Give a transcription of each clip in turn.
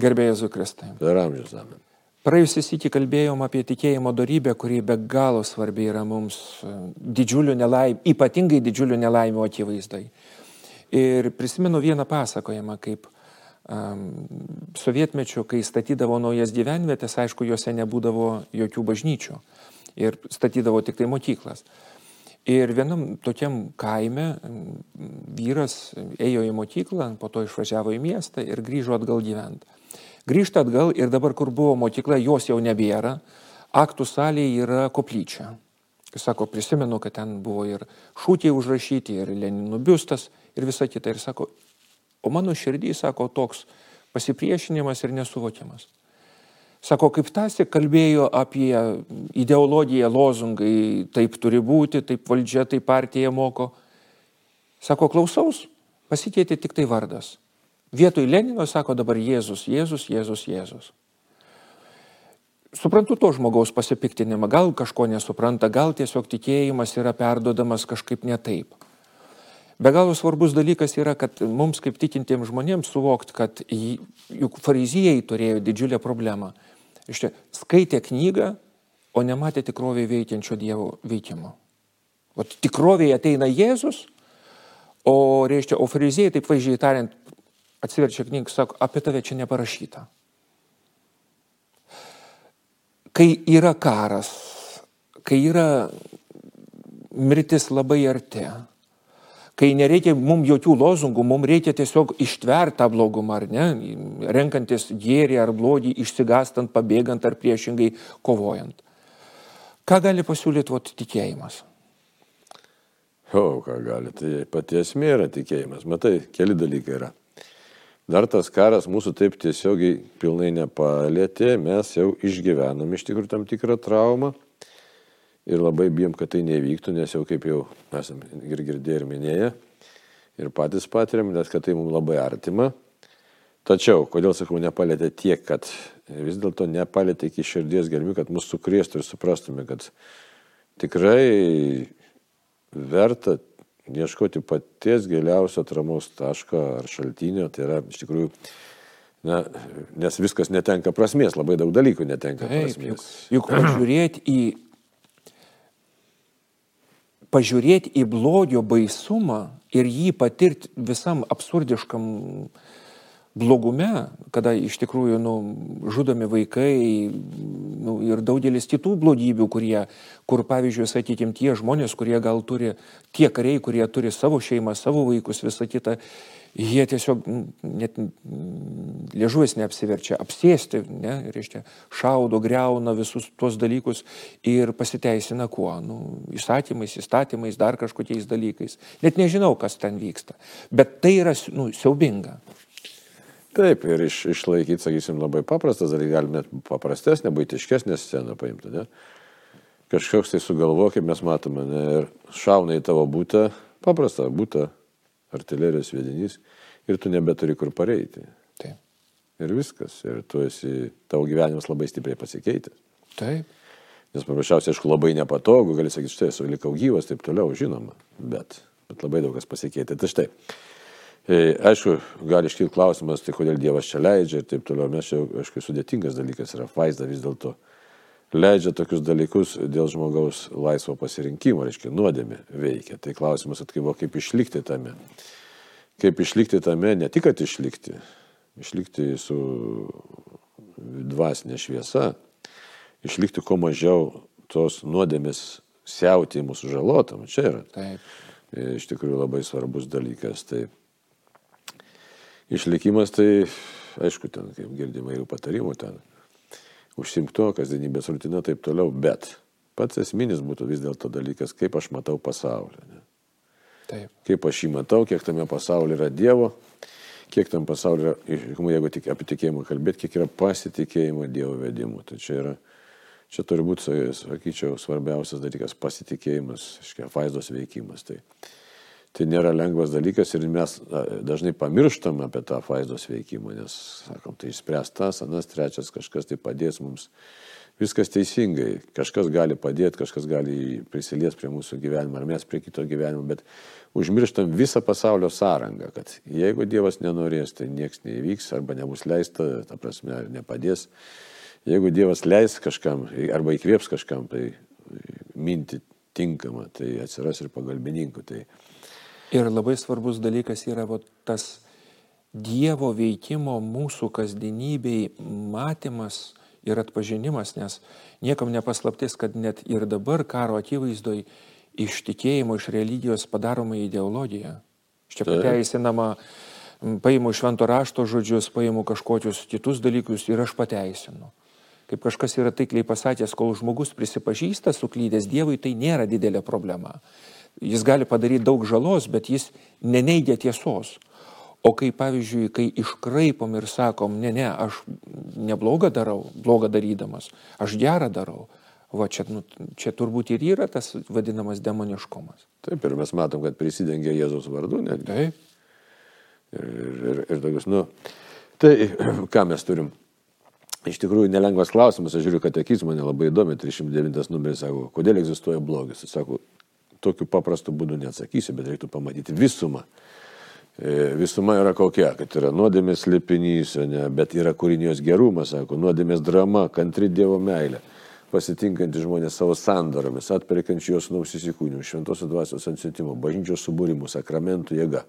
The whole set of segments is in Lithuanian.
Gerbėjai Jėzų Kristai. Per amžius amen. Praėjusį sįkį kalbėjom apie tikėjimo darybę, kuri be galo svarbi yra mums e, didžiulių nelaimių, ypatingai didžiulių nelaimių akivaizdai. Ir prisimenu vieną pasakojimą, kaip um, sovietmečiu, kai statydavo naujas gyvenvietės, aišku, juose nebūdavo jokių bažnyčių ir statydavo tik tai mokyklas. Ir vienam tokiam kaime vyras ėjo į mokyklą, po to išvažiavo į miestą ir grįžo atgal gyventi. Grįžta atgal ir dabar, kur buvo mokykla, jos jau nebėra. Aktų salėje yra koplyčia. Sako, prisimenu, kad ten buvo ir šūkiai užrašyti, ir Leninų biustas, ir visa kita. Ir sako, o mano širdį, sako, toks pasipriešinimas ir nesuvokimas. Sako, kaip tasi kalbėjo apie ideologiją, lozungai, taip turi būti, taip valdžia, taip partija moko. Sako, klausaus, pasikeitė tik tai vardas. Vietoj Lenino sako dabar Jėzus, Jėzus, Jėzus, Jėzus. Suprantu to žmogaus pasipiktinimą, gal kažko nesupranta, gal tiesiog tikėjimas yra perdodamas kažkaip ne taip. Be galo svarbus dalykas yra, kad mums kaip tikintiems žmonėms suvokt, kad juk farizijai turėjo didžiulę problemą. Iš čia skaitė knygą, o nematė tikrovėje veikiančio Dievo veikimo. O tikrovėje ateina Jėzus, o, reiškia, o farizijai, taip vaizdžiai tariant, atsiverčia knygą, sako, apie tave čia neparašyta. Kai yra karas, kai yra mirtis labai arti, kai nereikia mums jokių lozungų, mums reikia tiesiog ištverti tą blogumą, ar ne, renkantis gėrį ar blogį, išsigastant, pabėgant ar priešingai kovojant. Ką gali pasiūlyti vot tikėjimas? O, ką gali, tai pati esmė yra tikėjimas. Matai, keli dalykai yra. Dar tas karas mūsų taip tiesiogiai pilnai nepalėtė, mes jau išgyvenom iš tikrųjų tam tikrą traumą ir labai bijom, kad tai nevyktų, nes jau kaip jau esame ir girdėję ir minėję ir patys patiriam, nes kad tai mums labai artima. Tačiau, kodėl sakau, nepalėtė tiek, kad vis dėlto nepalėtė iki širdies gelmių, kad mus sukrėstų ir suprastume, kad tikrai verta ieškoti paties giliausio atramos taško ar šaltinio, tai yra iš tikrųjų, na, nes viskas netenka prasmės, labai daug dalykų netenka Taip, prasmės. Juk, juk pažiūrėti į, pažiūrėti į blogio baisumą ir jį patirti visam absurdiškam blogume, kada iš tikrųjų nu, žudomi vaikai nu, ir daugelis kitų blogybių, kurie, kur pavyzdžiui, sakykime, tie žmonės, kurie gal turi, tie kariai, kurie turi savo šeimą, savo vaikus, visą kitą, jie tiesiog net liežuvis neapsiverčia, apsėsti, ne, reiškia, šaudo, greuna visus tuos dalykus ir pasiteisina kuo, nu, įstatymais, įstatymais, dar kažkokiais dalykais. Net nežinau, kas ten vyksta, bet tai yra nu, siaubinga. Taip, ir iš, išlaikyti, sakysim, labai paprastas dalykas, galime net paprastesnę, baitiškesnę sceną paimti. Ne? Kažkoks tai sugalvo, kaip mes matome, ne? ir šauna į tavo būtą, paprastą būtą, artilerijos vedinys, ir tu nebeturi kur pareiti. Taip. Ir viskas, ir tu esi, tavo gyvenimas labai stipriai pasikeitęs. Taip. Nes paprasčiausiai, aišku, labai nepatogu, gali sakyti, štai esu likau gyvas, taip toliau, žinoma, bet, bet labai daug kas pasikeitė. Tai štai. E, aišku, gali iškilti klausimas, tai kodėl Dievas čia leidžia ir taip toliau. Mes čia, aišku, sudėtingas dalykas yra. Vaizda vis dėlto leidžia tokius dalykus dėl žmogaus laisvo pasirinkimo, reiškia, nuodėmė veikia. Tai klausimas atkyvo, kaip išlikti tame. Kaip išlikti tame, ne tik, kad išlikti, išlikti su dvasinė šviesa, išlikti kuo mažiau tos nuodėmės siauti mūsų žalotam. Čia yra. Taip. E, iš tikrųjų labai svarbus dalykas. Taip. Išlikimas tai, aišku, ten, kaip girdima, įvairių patarimų ten, užsimto, kasdienybės rutina, taip toliau, bet pats esminis būtų vis dėlto dalykas, kaip aš matau pasaulį. Ne? Taip. Kaip aš jį matau, kiek tame pasaulyje yra Dievo, kiek tam pasaulyje yra, jeigu tik apie tikėjimą kalbėti, kiek yra pasitikėjimo Dievo vedimu. Tai čia yra, čia turi būti, sakyčiau, svarbiausias dalykas - pasitikėjimas, iškia, vaizdos veikimas. Tai, tai nėra lengvas dalykas ir mes dažnai pamirštam apie tą faizdos veikimą, nes, sakom, tai išspręs tas, anas trečias kažkas tai padės mums viskas teisingai. Kažkas gali padėti, kažkas gali prisilies prie mūsų gyvenimo, ar mes prie kito gyvenimo, bet užmirštam visą pasaulio sąrangą, kad jeigu Dievas nenorės, tai niekas neįvyks arba nebus leista, ta prasme, ar nepadės. Jeigu Dievas leis kažkam arba įkvėps kažkam, tai minti tinkamą, tai atsiras ir pagalbininkų. Tai... Ir labai svarbus dalykas yra va, tas Dievo veikimo mūsų kasdienybei matymas ir atpažinimas, nes niekam nepaslaptis, kad net ir dabar karo akivaizdoj iš tikėjimo, iš religijos padaroma ideologija. Čia pateisinama, paimu švento rašto žodžius, paimu kažkokius kitus dalykus ir aš pateisinu. Kaip kažkas yra taikliai pasakęs, kol žmogus prisipažįsta suklydęs Dievui, tai nėra didelė problema. Jis gali padaryti daug žalos, bet jis neneigia tiesos. O kai, pavyzdžiui, kai iškraipom ir sakom, ne, ne, aš neblogą darau, blogą darydamas, aš gerą darau, va čia, nu, čia turbūt ir yra tas vadinamas demoniškumas. Taip, ir mes matom, kad prisidengia Jėzaus vardu, ne? Taip. Ir, ir, ir, ir tokius, nu, tai ką mes turim? Iš tikrųjų, nelengvas klausimas, aš žiūriu, kad akis mane labai įdomi, 309 numeris sako, kodėl egzistuoja blogis. Jis sako, tokiu paprastu būdu neatsakysiu, bet reiktų pamatyti visumą. E, visuma yra kokia, kad yra nuodėmės lipinys, ne, bet yra kūrinijos gerumas, sako, nuodėmės drama, kantri Dievo meilė, pasitinkanti žmonės savo sandaromis, atperkančių jos nausis įkūnių, šventosios dvasios atsintimo, bažnyčios subūrimų, sakramentų jėga.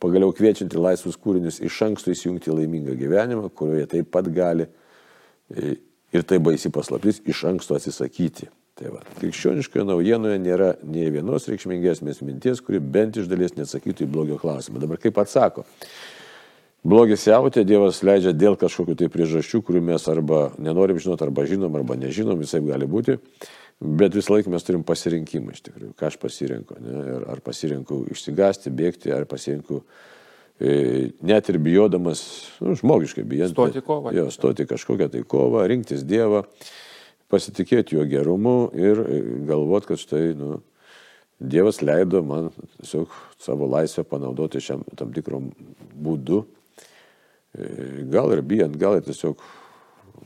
Pagaliau kviečianti laisvus kūrinius iš anksto įsijungti laimingą gyvenimą, kurioje taip pat gali e, ir tai baisi paslaptis iš anksto atsisakyti. Tai va, krikščioniškoje naujienoje nėra nei vienos reikšmingesnės minties, kuri bent iš dalies neatsakytų į blogio klausimą. Dabar kaip atsako? Blogis jautė, Dievas leidžia dėl kažkokių tai priežasčių, kurių mes arba nenorim žinoti, arba žinom, arba nežinom, visai gali būti. Bet visą laiką mes turim pasirinkimą iš tikrųjų, ką aš pasirinku. Ne? Ar pasirinku išsigasti, bėgti, ar pasirinku e, net ir bijodamas, nu, žmogiškai bijant. Stoti kovą. Jo, stoti kažkokią tai kovą, rinktis Dievą pasitikėti jo gerumu ir e, galvot, kad štai, nu, Dievas leido man tiesiog savo laisvę panaudoti šiam tam tikrom būdu. E, gal ir bijant, gal ir tiesiog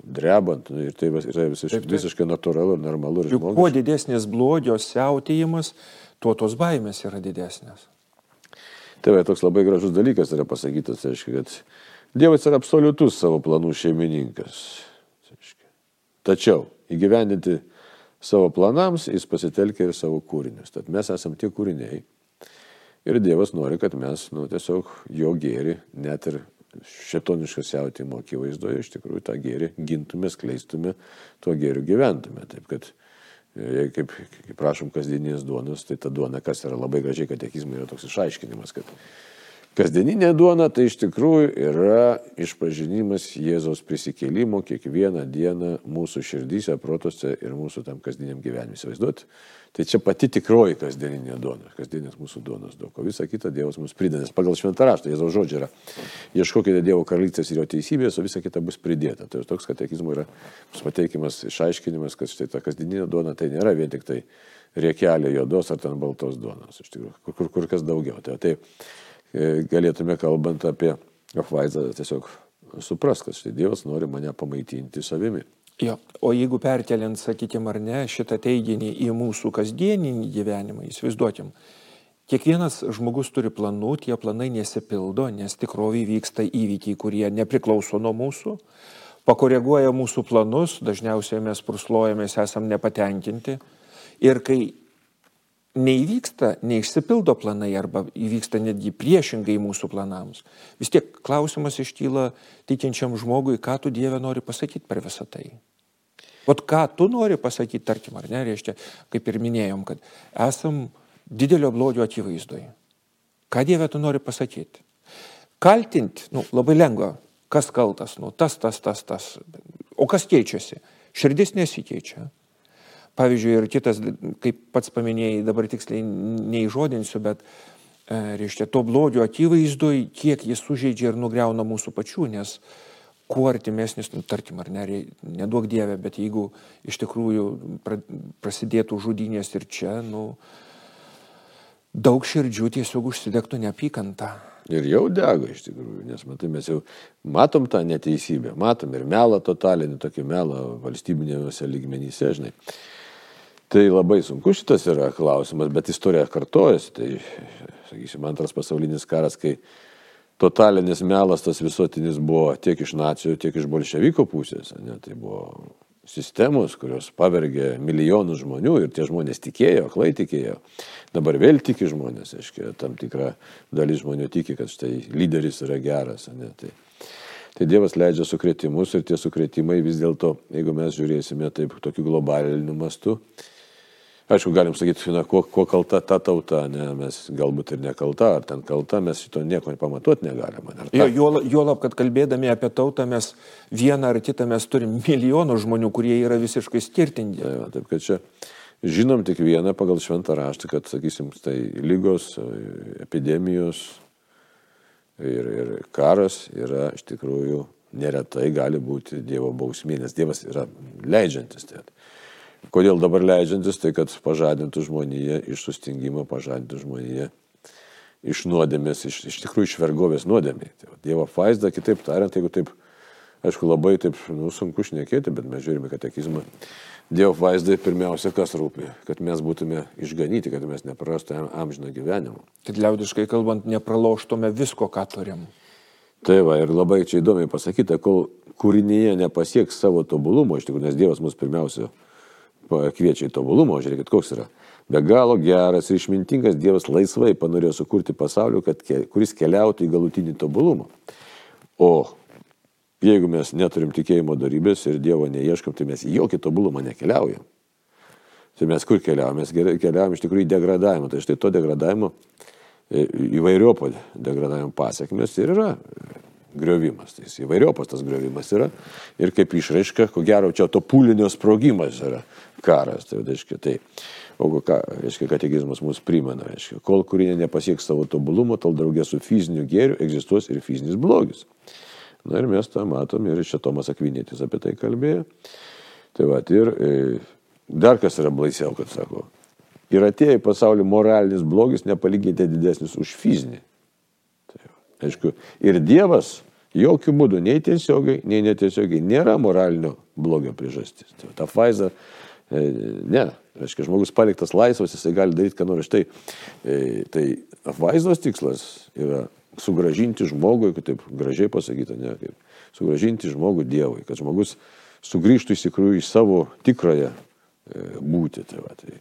drebant. Nu, ir tai yra visiškai, visiškai natūralu ir normalu. Juk kuo didesnis blogio siautėjimas, tuo tos baimės yra didesnės. Tai va, toks labai gražus dalykas yra pasakytas, tai reiškia, kad Dievas yra absoliutus savo planų šeimininkas. Tačiau įgyvendinti savo planams, jis pasitelkia ir savo kūrinius. Tad mes esame tie kūriniai. Ir Dievas nori, kad mes nu, tiesiog jo gėri, net ir šetoniškas jautimo akivaizdoje, iš tikrųjų tą gėrį gintume, skleistume, tuo gėriu gyventume. Taip kad, e, kaip, kaip prašom kasdieninės duonos, tai ta duona, kas yra labai gražiai katekizmai, yra toks išaiškinimas, kad Kasdieninė duona tai iš tikrųjų yra išpažinimas Jėzaus prisikėlimo kiekvieną dieną mūsų širdyse, protose ir mūsų tam kasdieniam gyvenimui. Įsivaizduot? Tai čia pati tikroji kasdieninė duona, kasdienės mūsų duonos daug, o visą kitą Dievas mums prideda. Nes pagal šventą raštą Jėzaus žodžiai yra, ieškokite Dievo karalystės ir jo teisybės, o visa kita bus pridėta. Tai toks katekizmo yra pateikimas, išaiškinimas, kad štai ta kasdieninė duona tai nėra vien tik tai riekelė juodos ar ten baltos duonos, iš tikrųjų, kur, kur, kas daugiau. Tai, tai galėtume, kalbant apie apvaizdą, tiesiog supras, kad štai Dievas nori mane pamaitinti savimi. Jo, o jeigu perkeliant, sakykime, ar ne, šitą teiginį į mūsų kasdieninį gyvenimą, įsivaizduokim, kiekvienas žmogus turi planų, tie planai nesipildo, nes tikrovai vyksta įvykiai, kurie nepriklauso nuo mūsų, pakoreguoja mūsų planus, dažniausiai mes pruslojamės, esam nepatenkinti. Ir kai neįvyksta, neišsipildo planai arba įvyksta netgi priešingai mūsų planams. Vis tiek klausimas iškyla tikinčiam žmogui, ką tu Dieve nori pasakyti per visą tai. Vat ką tu nori pasakyti, tarkim, ar ne, reiškia, kaip ir minėjom, kad esam didelio blogio akivaizdoje. Ką Dieve tu nori pasakyti? Kaltinti, nu, labai lengva, kas kaltas, nu, tas, tas, tas, tas. O kas keičiasi? Širdis nesikeičia. Pavyzdžiui, ir kitas, kaip pats paminėjai, dabar tiksliai neįžodinsiu, bet, e, reiškia, to blogio akivaizdoj, kiek jis sužeidžia ir nugriauna mūsų pačių, nes kuo artimesnis, nu, tarkim, ar ne, nedaug dievė, bet jeigu iš tikrųjų prasidėtų žudynės ir čia, nu, daug širdžių tiesiog užsidegtų neapykantą. Ir jau dega iš tikrųjų, nes matai, mes jau matom tą neteisybę, matom ir melą totalinį, tokį melą valstybinėse lygmenyse, žinai. Tai labai sunku šitas yra klausimas, bet istorija kartojasi. Tai, sakysim, antras pasaulinis karas, kai totalinis melas tas visuotinis buvo tiek iš nacijų, tiek iš bolševiko pusės. Ne, tai buvo sistemos, kurios pavergė milijonus žmonių ir tie žmonės tikėjo, aklai tikėjo. Dabar vėl tiki žmonės, aiškiai, tam tikra dalis žmonių tiki, kad štai lyderis yra geras. Ne, tai, tai Dievas leidžia sukretimus ir tie sukretimai vis dėlto, jeigu mes žiūrėsime taip tokiu globaliniu mastu, Aišku, galim sakyti, na, kuo, kuo kalta ta tauta, ne, mes galbūt ir nekalta, ar ten kalta, mes šito nieko pamatuoti negalime. Jo, juolab, kad kalbėdami apie tautą mes vieną ar kitą mes turim milijonų žmonių, kurie yra visiškai skirtingi. Tai, va, taip, kad čia žinom tik vieną pagal šventą raštą, kad, sakysim, tai lygos, epidemijos ir, ir karas yra iš tikrųjų neretai gali būti Dievo bausmė, nes Dievas yra leidžiantis. Tai. Kodėl dabar leidžiantis, tai kad pažadintų žmoniją iš sustingimo, pažadintų žmoniją iš nuodėmės, iš, iš tikrųjų iš vergovės nuodėmė. Tai, dievo vaizdą, kitaip tariant, jeigu taip, aišku, labai taip, nu, sunku šnekėti, bet mes žiūrime katekizmą. Dievo vaizdai pirmiausia, kas rūpi, kad mes būtume išganyti, kad mes neprarastume amžino gyvenimo. Kad liaudiškai kalbant, nepraloštume visko, ką turim. Tai va, ir labai čia įdomiai pasakyta, kol kūrinyje nepasieks savo tobulumo, iš tikrųjų, nes Dievas mus pirmiausia kviečia į tobulumą, žiūrėkit, koks yra. Be galo geras ir išmintingas Dievas laisvai panorėjo sukurti pasaulį, kad, kuris keliautų į galutinį tobulumą. O jeigu mes neturim tikėjimo darybės ir Dievo neieškam, tai mes į jokį tobulumą nekeliaujam. Tai mes kur keliaujam? Mes keliaujam iš tikrųjų į degradavimą. Tai štai to degradavimo, e, įvairiopo degradavimo pasiekmes ir yra griovimas. Tai įvairiopas tas griovimas yra. Ir kaip išraiška, ko gero, čia to pūlinio sprogimas yra karas. Tai, reiškia, tai, o ką, reiškia, katekizmas mus primena, reiškia, kol kūrinė nepasieks savo tobulumo, tol draugė su fiziniu gėriu egzistuos ir fizinis blogis. Na ir mes tą matom ir čia Tomas Akvinėtis apie tai kalbėjo. Tai va, ir e, dar kas yra baisiau, kad sako, ir atėjo į pasaulį moralinis blogis nepalyginti didesnis už fizinį. Tai, va, aišku, ir Dievas jokių būdų, nei tiesiogiai, nei netiesiogiai, nėra moralinio blogio priežastis. Tai, ta faiza E, ne, reiškia, žmogus paliktas laisvas, jisai gali daryti, ką nori. Štai, e, tai apvaizdos tikslas yra sugražinti žmogui, kaip taip gražiai pasakyta, ne, kaip sugražinti žmogų Dievui, kad žmogus sugrįžtų iš tikrųjų į savo tikrąją e, būti. Tai va, tai.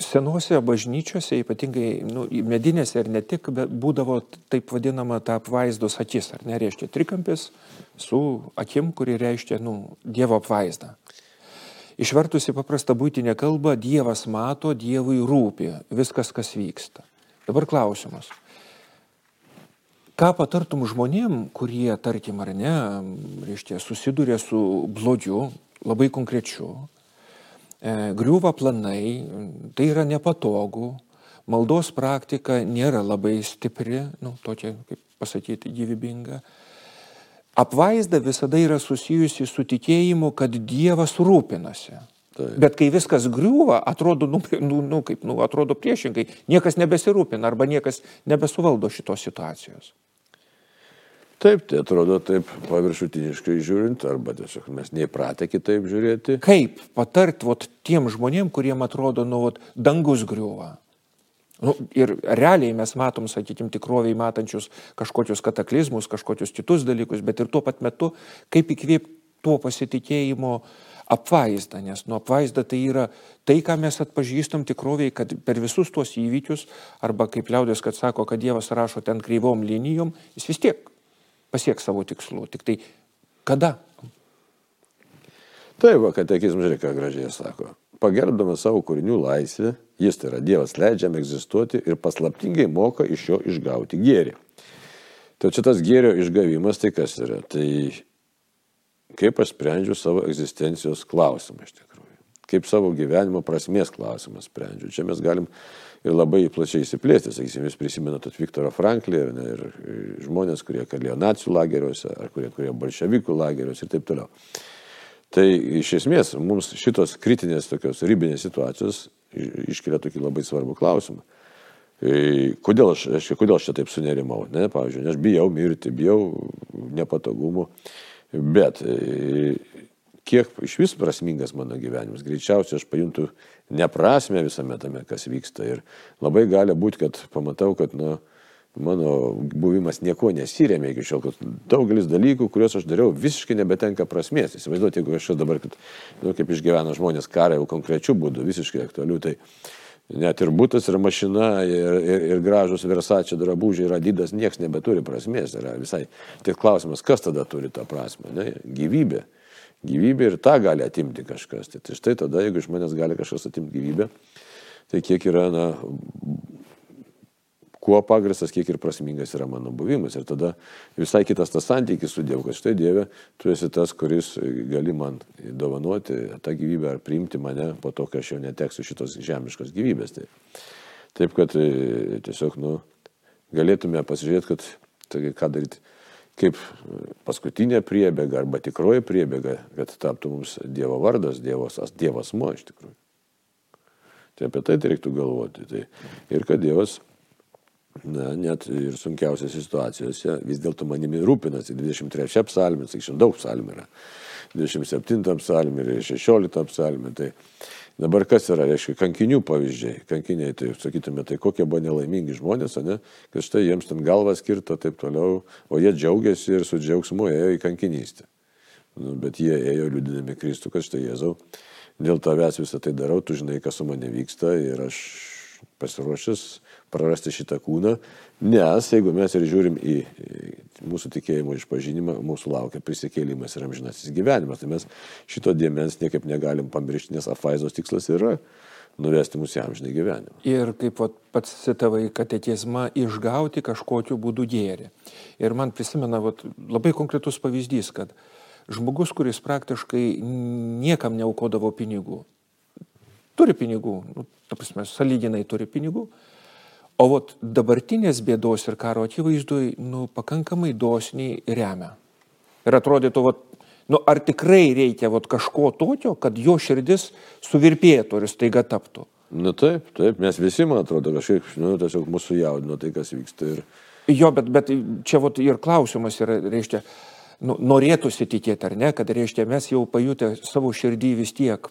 Senuose bažnyčiose, ypatingai nu, medinėse ir ne tik, bet būdavo taip vadinama ta apvaizdos akis, ar nereiškia trikampis su akim, kuri reiškia nu, Dievo apvaizdą. Išvertus į paprastą būtinę kalbą, Dievas mato, Dievui rūpi viskas, kas vyksta. Dabar klausimas. Ką patartum žmonėm, kurie, tarkim ar ne, reiškia, susiduria su blodžiu, labai konkrečiu, e, griūva planai, tai yra nepatogu, maldos praktika nėra labai stipri, nu, tokia, kaip pasakyti, gyvybinga. Apvaizda visada yra susijusi su tikėjimu, kad Dievas rūpinasi. Taip. Bet kai viskas griūva, atrodo, nu, nu, nu, kaip, nu, atrodo priešingai, niekas nebesirūpina arba niekas nebesuvaldo šitos situacijos. Taip, tai atrodo taip paviršutiniškai žiūrint, arba tiesiog mes neįpratę kitaip žiūrėti. Kaip patart vot, tiem žmonėm, kuriem atrodo, nu, vot, dangus griūva. Nu, ir realiai mes matom, sakykime, tikroviai matančius kažkokius kataklizmus, kažkokius kitus dalykus, bet ir tuo pat metu, kaip įkvėpti tuo pasitikėjimo apvaizdą, nes nu apvaizda tai yra tai, ką mes atpažįstam tikroviai, kad per visus tuos įvykius, arba kaip liaudės, kad sako, kad Dievas rašo ten kreivom linijom, jis vis tiek pasieks savo tikslų. Tik tai kada? Taip, katekizmas žiūrėk, ką gražiai sako. Pagerbdamas savo kūrinių laisvę, Jis tai yra Dievas leidžiam egzistuoti ir paslaptingai moka iš jo išgauti gėrį. Tai čia tas gėrio išgavimas, tai kas yra? Tai kaip aš sprendžiu savo egzistencijos klausimą iš tikrųjų. Kaip savo gyvenimo prasmės klausimą sprendžiu. Čia mes galim ir labai plačiai įsiplėsti. Sakysim, jūs prisimenat Viktorą Franklį ir, ir žmonės, kurie kalėjo nacijų lageriuose, ar kurie kurie bolševikų lageriuose ir taip toliau. Tai iš esmės mums šitos kritinės tokios ribinės situacijos iškelia tokį labai svarbų klausimą. E, kodėl aš, aš, kodėl aš čia taip sunerimau? Ne, pavyzdžiui, aš bijau mirti, bijau nepatogumų, bet e, kiek iš vis prasmingas mano gyvenimas, greičiausiai aš pajuntu neprasme visame tame, kas vyksta. Ir labai gali būti, kad pamatau, kad nu, mano buvimas nieko nesirėmė iki šiol, kad daugelis dalykų, kuriuos aš dariau, visiškai nebetenka prasmės. Įsivaizduoti, jeigu aš dabar, kad, nu, kaip išgyvena žmonės karą jau konkrečių būdų, visiškai aktualių, tai Net ir būtas, ir mašina, ir, ir, ir gražus Versace drabužiai, ir Adidas, niekas nebeturi prasmės. Yra visai. Tik klausimas, kas tada turi tą prasme? Ne? Gyvybė. Gyvybė ir tą gali atimti kažkas. Tai, tai štai tada, jeigu iš manęs gali kažkas atimti gyvybę, tai kiek yra na, kuo pagristas, kiek ir prasmingas yra mano buvimas. Ir tada visai kitas tas santykis su Dievu, kad štai Dieve, tu esi tas, kuris gali man dovanoti tą gyvybę ar priimti mane po to, kai aš jau neteksiu šitos žemiškos gyvybės. Tai, taip, kad e, tiesiog, nu, galėtume pasižiūrėti, kad tai, ką daryti kaip paskutinė priebėga arba tikroji priebėga, kad taptų mums Dievo vardas, Dievas, Dievas mo iš tikrųjų. Tai apie tai reiktų galvoti. Tai, ir kad Dievas na, net ir sunkiausiose situacijose vis dėlto manimi rūpinasi. 23 psalmė, sakyčiau, daug psalmė yra. 27 psalmė ir 16 psalmė. Tai dabar kas yra, reiškia, kankinių pavyzdžiai. Kankiniai, tai sakytume, tai kokie buvo nelaimingi žmonės, ne, kad štai jiems ten galvą skirta taip toliau, o jie džiaugiasi ir su džiaugsmu ėjo į kankinystę. Nu, bet jie ėjo liūdinami Kristų, kad štai Jėzau, dėl tavęs visą tai darau, tu žinai, kas su manimi vyksta ir aš pasiruošęs prarasti šitą kūną, nes jeigu mes ir žiūrim į mūsų tikėjimo išpažinimą, mūsų laukia prisikėlimas ir amžinasis gyvenimas, tai mes šito dėmens niekaip negalim pamiršti, nes afaizos tikslas yra nuvesti mūsų amžinai gyvenimą. Ir kaip vat, pats citavai katekizmą, išgauti kažkokiu būdu gėrį. Ir man prisimena vat, labai konkretus pavyzdys, kad žmogus, kuris praktiškai niekam neaukodavo pinigų, turi pinigų, nu, ta prasme, saliginai turi pinigų, O vat dabartinės bėdos ir karo akivaizdui, nu, pakankamai dosniai remia. Ir atrodytų, vat, nu, ar tikrai reikia vat, kažko tokio, kad jo širdis suvirpėtų ir staiga taptų. Nu taip, taip, mes visi, man atrodo, kažkaip, nu, tiesiog mūsų jaudino tai, kas vyksta. Ir... Jo, bet, bet čia vat, ir klausimas yra, reiškia, nu, norėtųsi tikėti ar ne, kad, reiškia, mes jau pajutę savo širdį vis tiek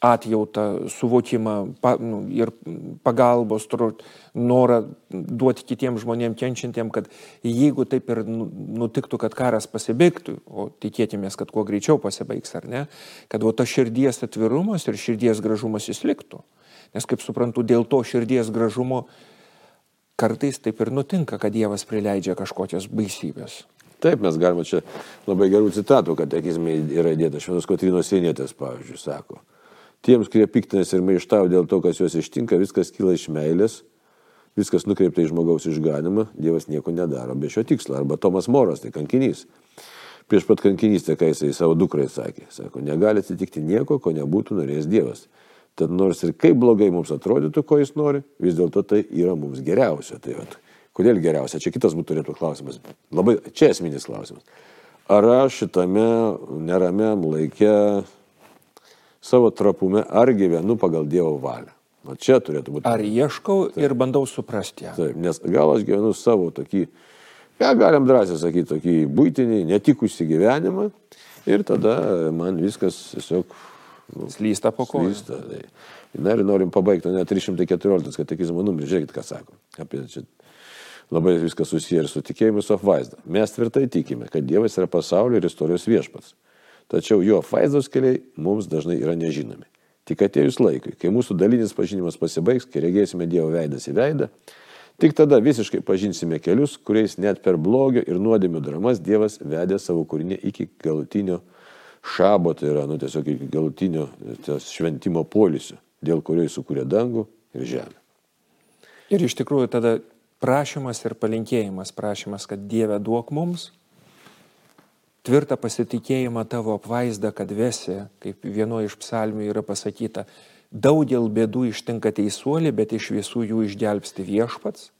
atjautą, suvokimą pa, nu, ir pagalbos, norą duoti kitiems žmonėms kenčiantiem, kad jeigu taip ir nu, nutiktų, kad karas pasibaigtų, o tikėtimės, kad kuo greičiau pasibaigs ar ne, kad o tas širdies atvirumas ir širdies gražumas jis liktų. Nes kaip suprantu, dėl to širdies gražumo kartais taip ir nutinka, kad Dievas prileidžia kažkokias baisybės. Taip, mes galime čia labai gerų citatų, kad tekizmai yra įdėta. Šventos Kotrinos Sienėtės, pavyzdžiui, sako. Tiems, kurie piktinasi ir maištavo dėl to, kas juos ištinka, viskas kyla iš meilės, viskas nukreipta į žmogaus išganimą, Dievas nieko nedaro be šio tikslo. Arba Tomas Moras, tai kankinys. Prieš pat kankinystę, kai jisai savo dukrai sakė, sako, negali atsitikti nieko, ko nebūtų norėjęs Dievas. Tad nors ir kaip blogai mums atrodytų, ko jis nori, vis dėlto tai yra mums geriausia. Tai vat, kodėl geriausia? Čia kitas būtų turėtų klausimas. Labai, čia esminis klausimas. Ar aš šitame neramiam laikė savo trapume, ar gyvenu pagal Dievo valią. O čia turėtų būti. Ar ieškau taip. ir bandau suprasti ją. Taip, nes gal aš gyvenu savo tokį, ką galim drąsiai sakyti, tokį būtinį, netikusi gyvenimą ir tada man viskas tiesiog nu, slysta po kojų. Slysta. Tai. Na ir norim pabaigti, net 314 katekizmo numeris, žiūrėkit, ką sako. Apie čia labai viskas susiję ir su tikėjimu, su apvaizda. Mes tvirtai tikime, kad Dievas yra pasaulio ir istorijos viešpats. Tačiau jo faizos keliai mums dažnai yra nežinomi. Tik atėjus laikui, kai mūsų dalinis pažinimas pasibaigs, kai regėsime Dievo veidas į veidą, tik tada visiškai pažinsime kelius, kuriais net per blogio ir nuodėmių dramas Dievas vedė savo kūrinį iki galutinio šabo, tai yra, nu, tiesiog iki galutinio šventimo polisio, dėl kurio jis sukūrė dangų ir žemę. Ir iš tikrųjų tada prašymas ir palinkėjimas, prašymas, kad Dieve duok mums tvirtą pasitikėjimą tavo apvaizdą, kad vesi, kaip vienoje iš psalmių yra pasakyta, daugel bėdų ištinka teisuolį, bet iš visų jų išgelbsti viešpats.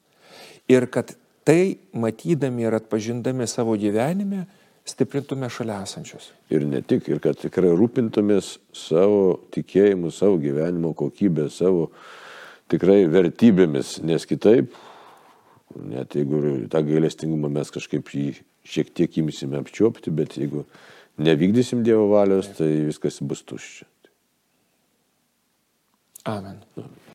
Ir kad tai matydami ir atpažindami savo gyvenime, stiprintume šalia esančius. Ir ne tik, ir kad tikrai rūpintumės savo tikėjimu, savo gyvenimo kokybę, savo tikrai vertybėmis, nes kitaip, net jeigu tą gailestingumą mes kažkaip jį šiek tiek imsime apčiopti, bet jeigu nevykdysim Dievo valios, tai viskas bus tuščia. Amen.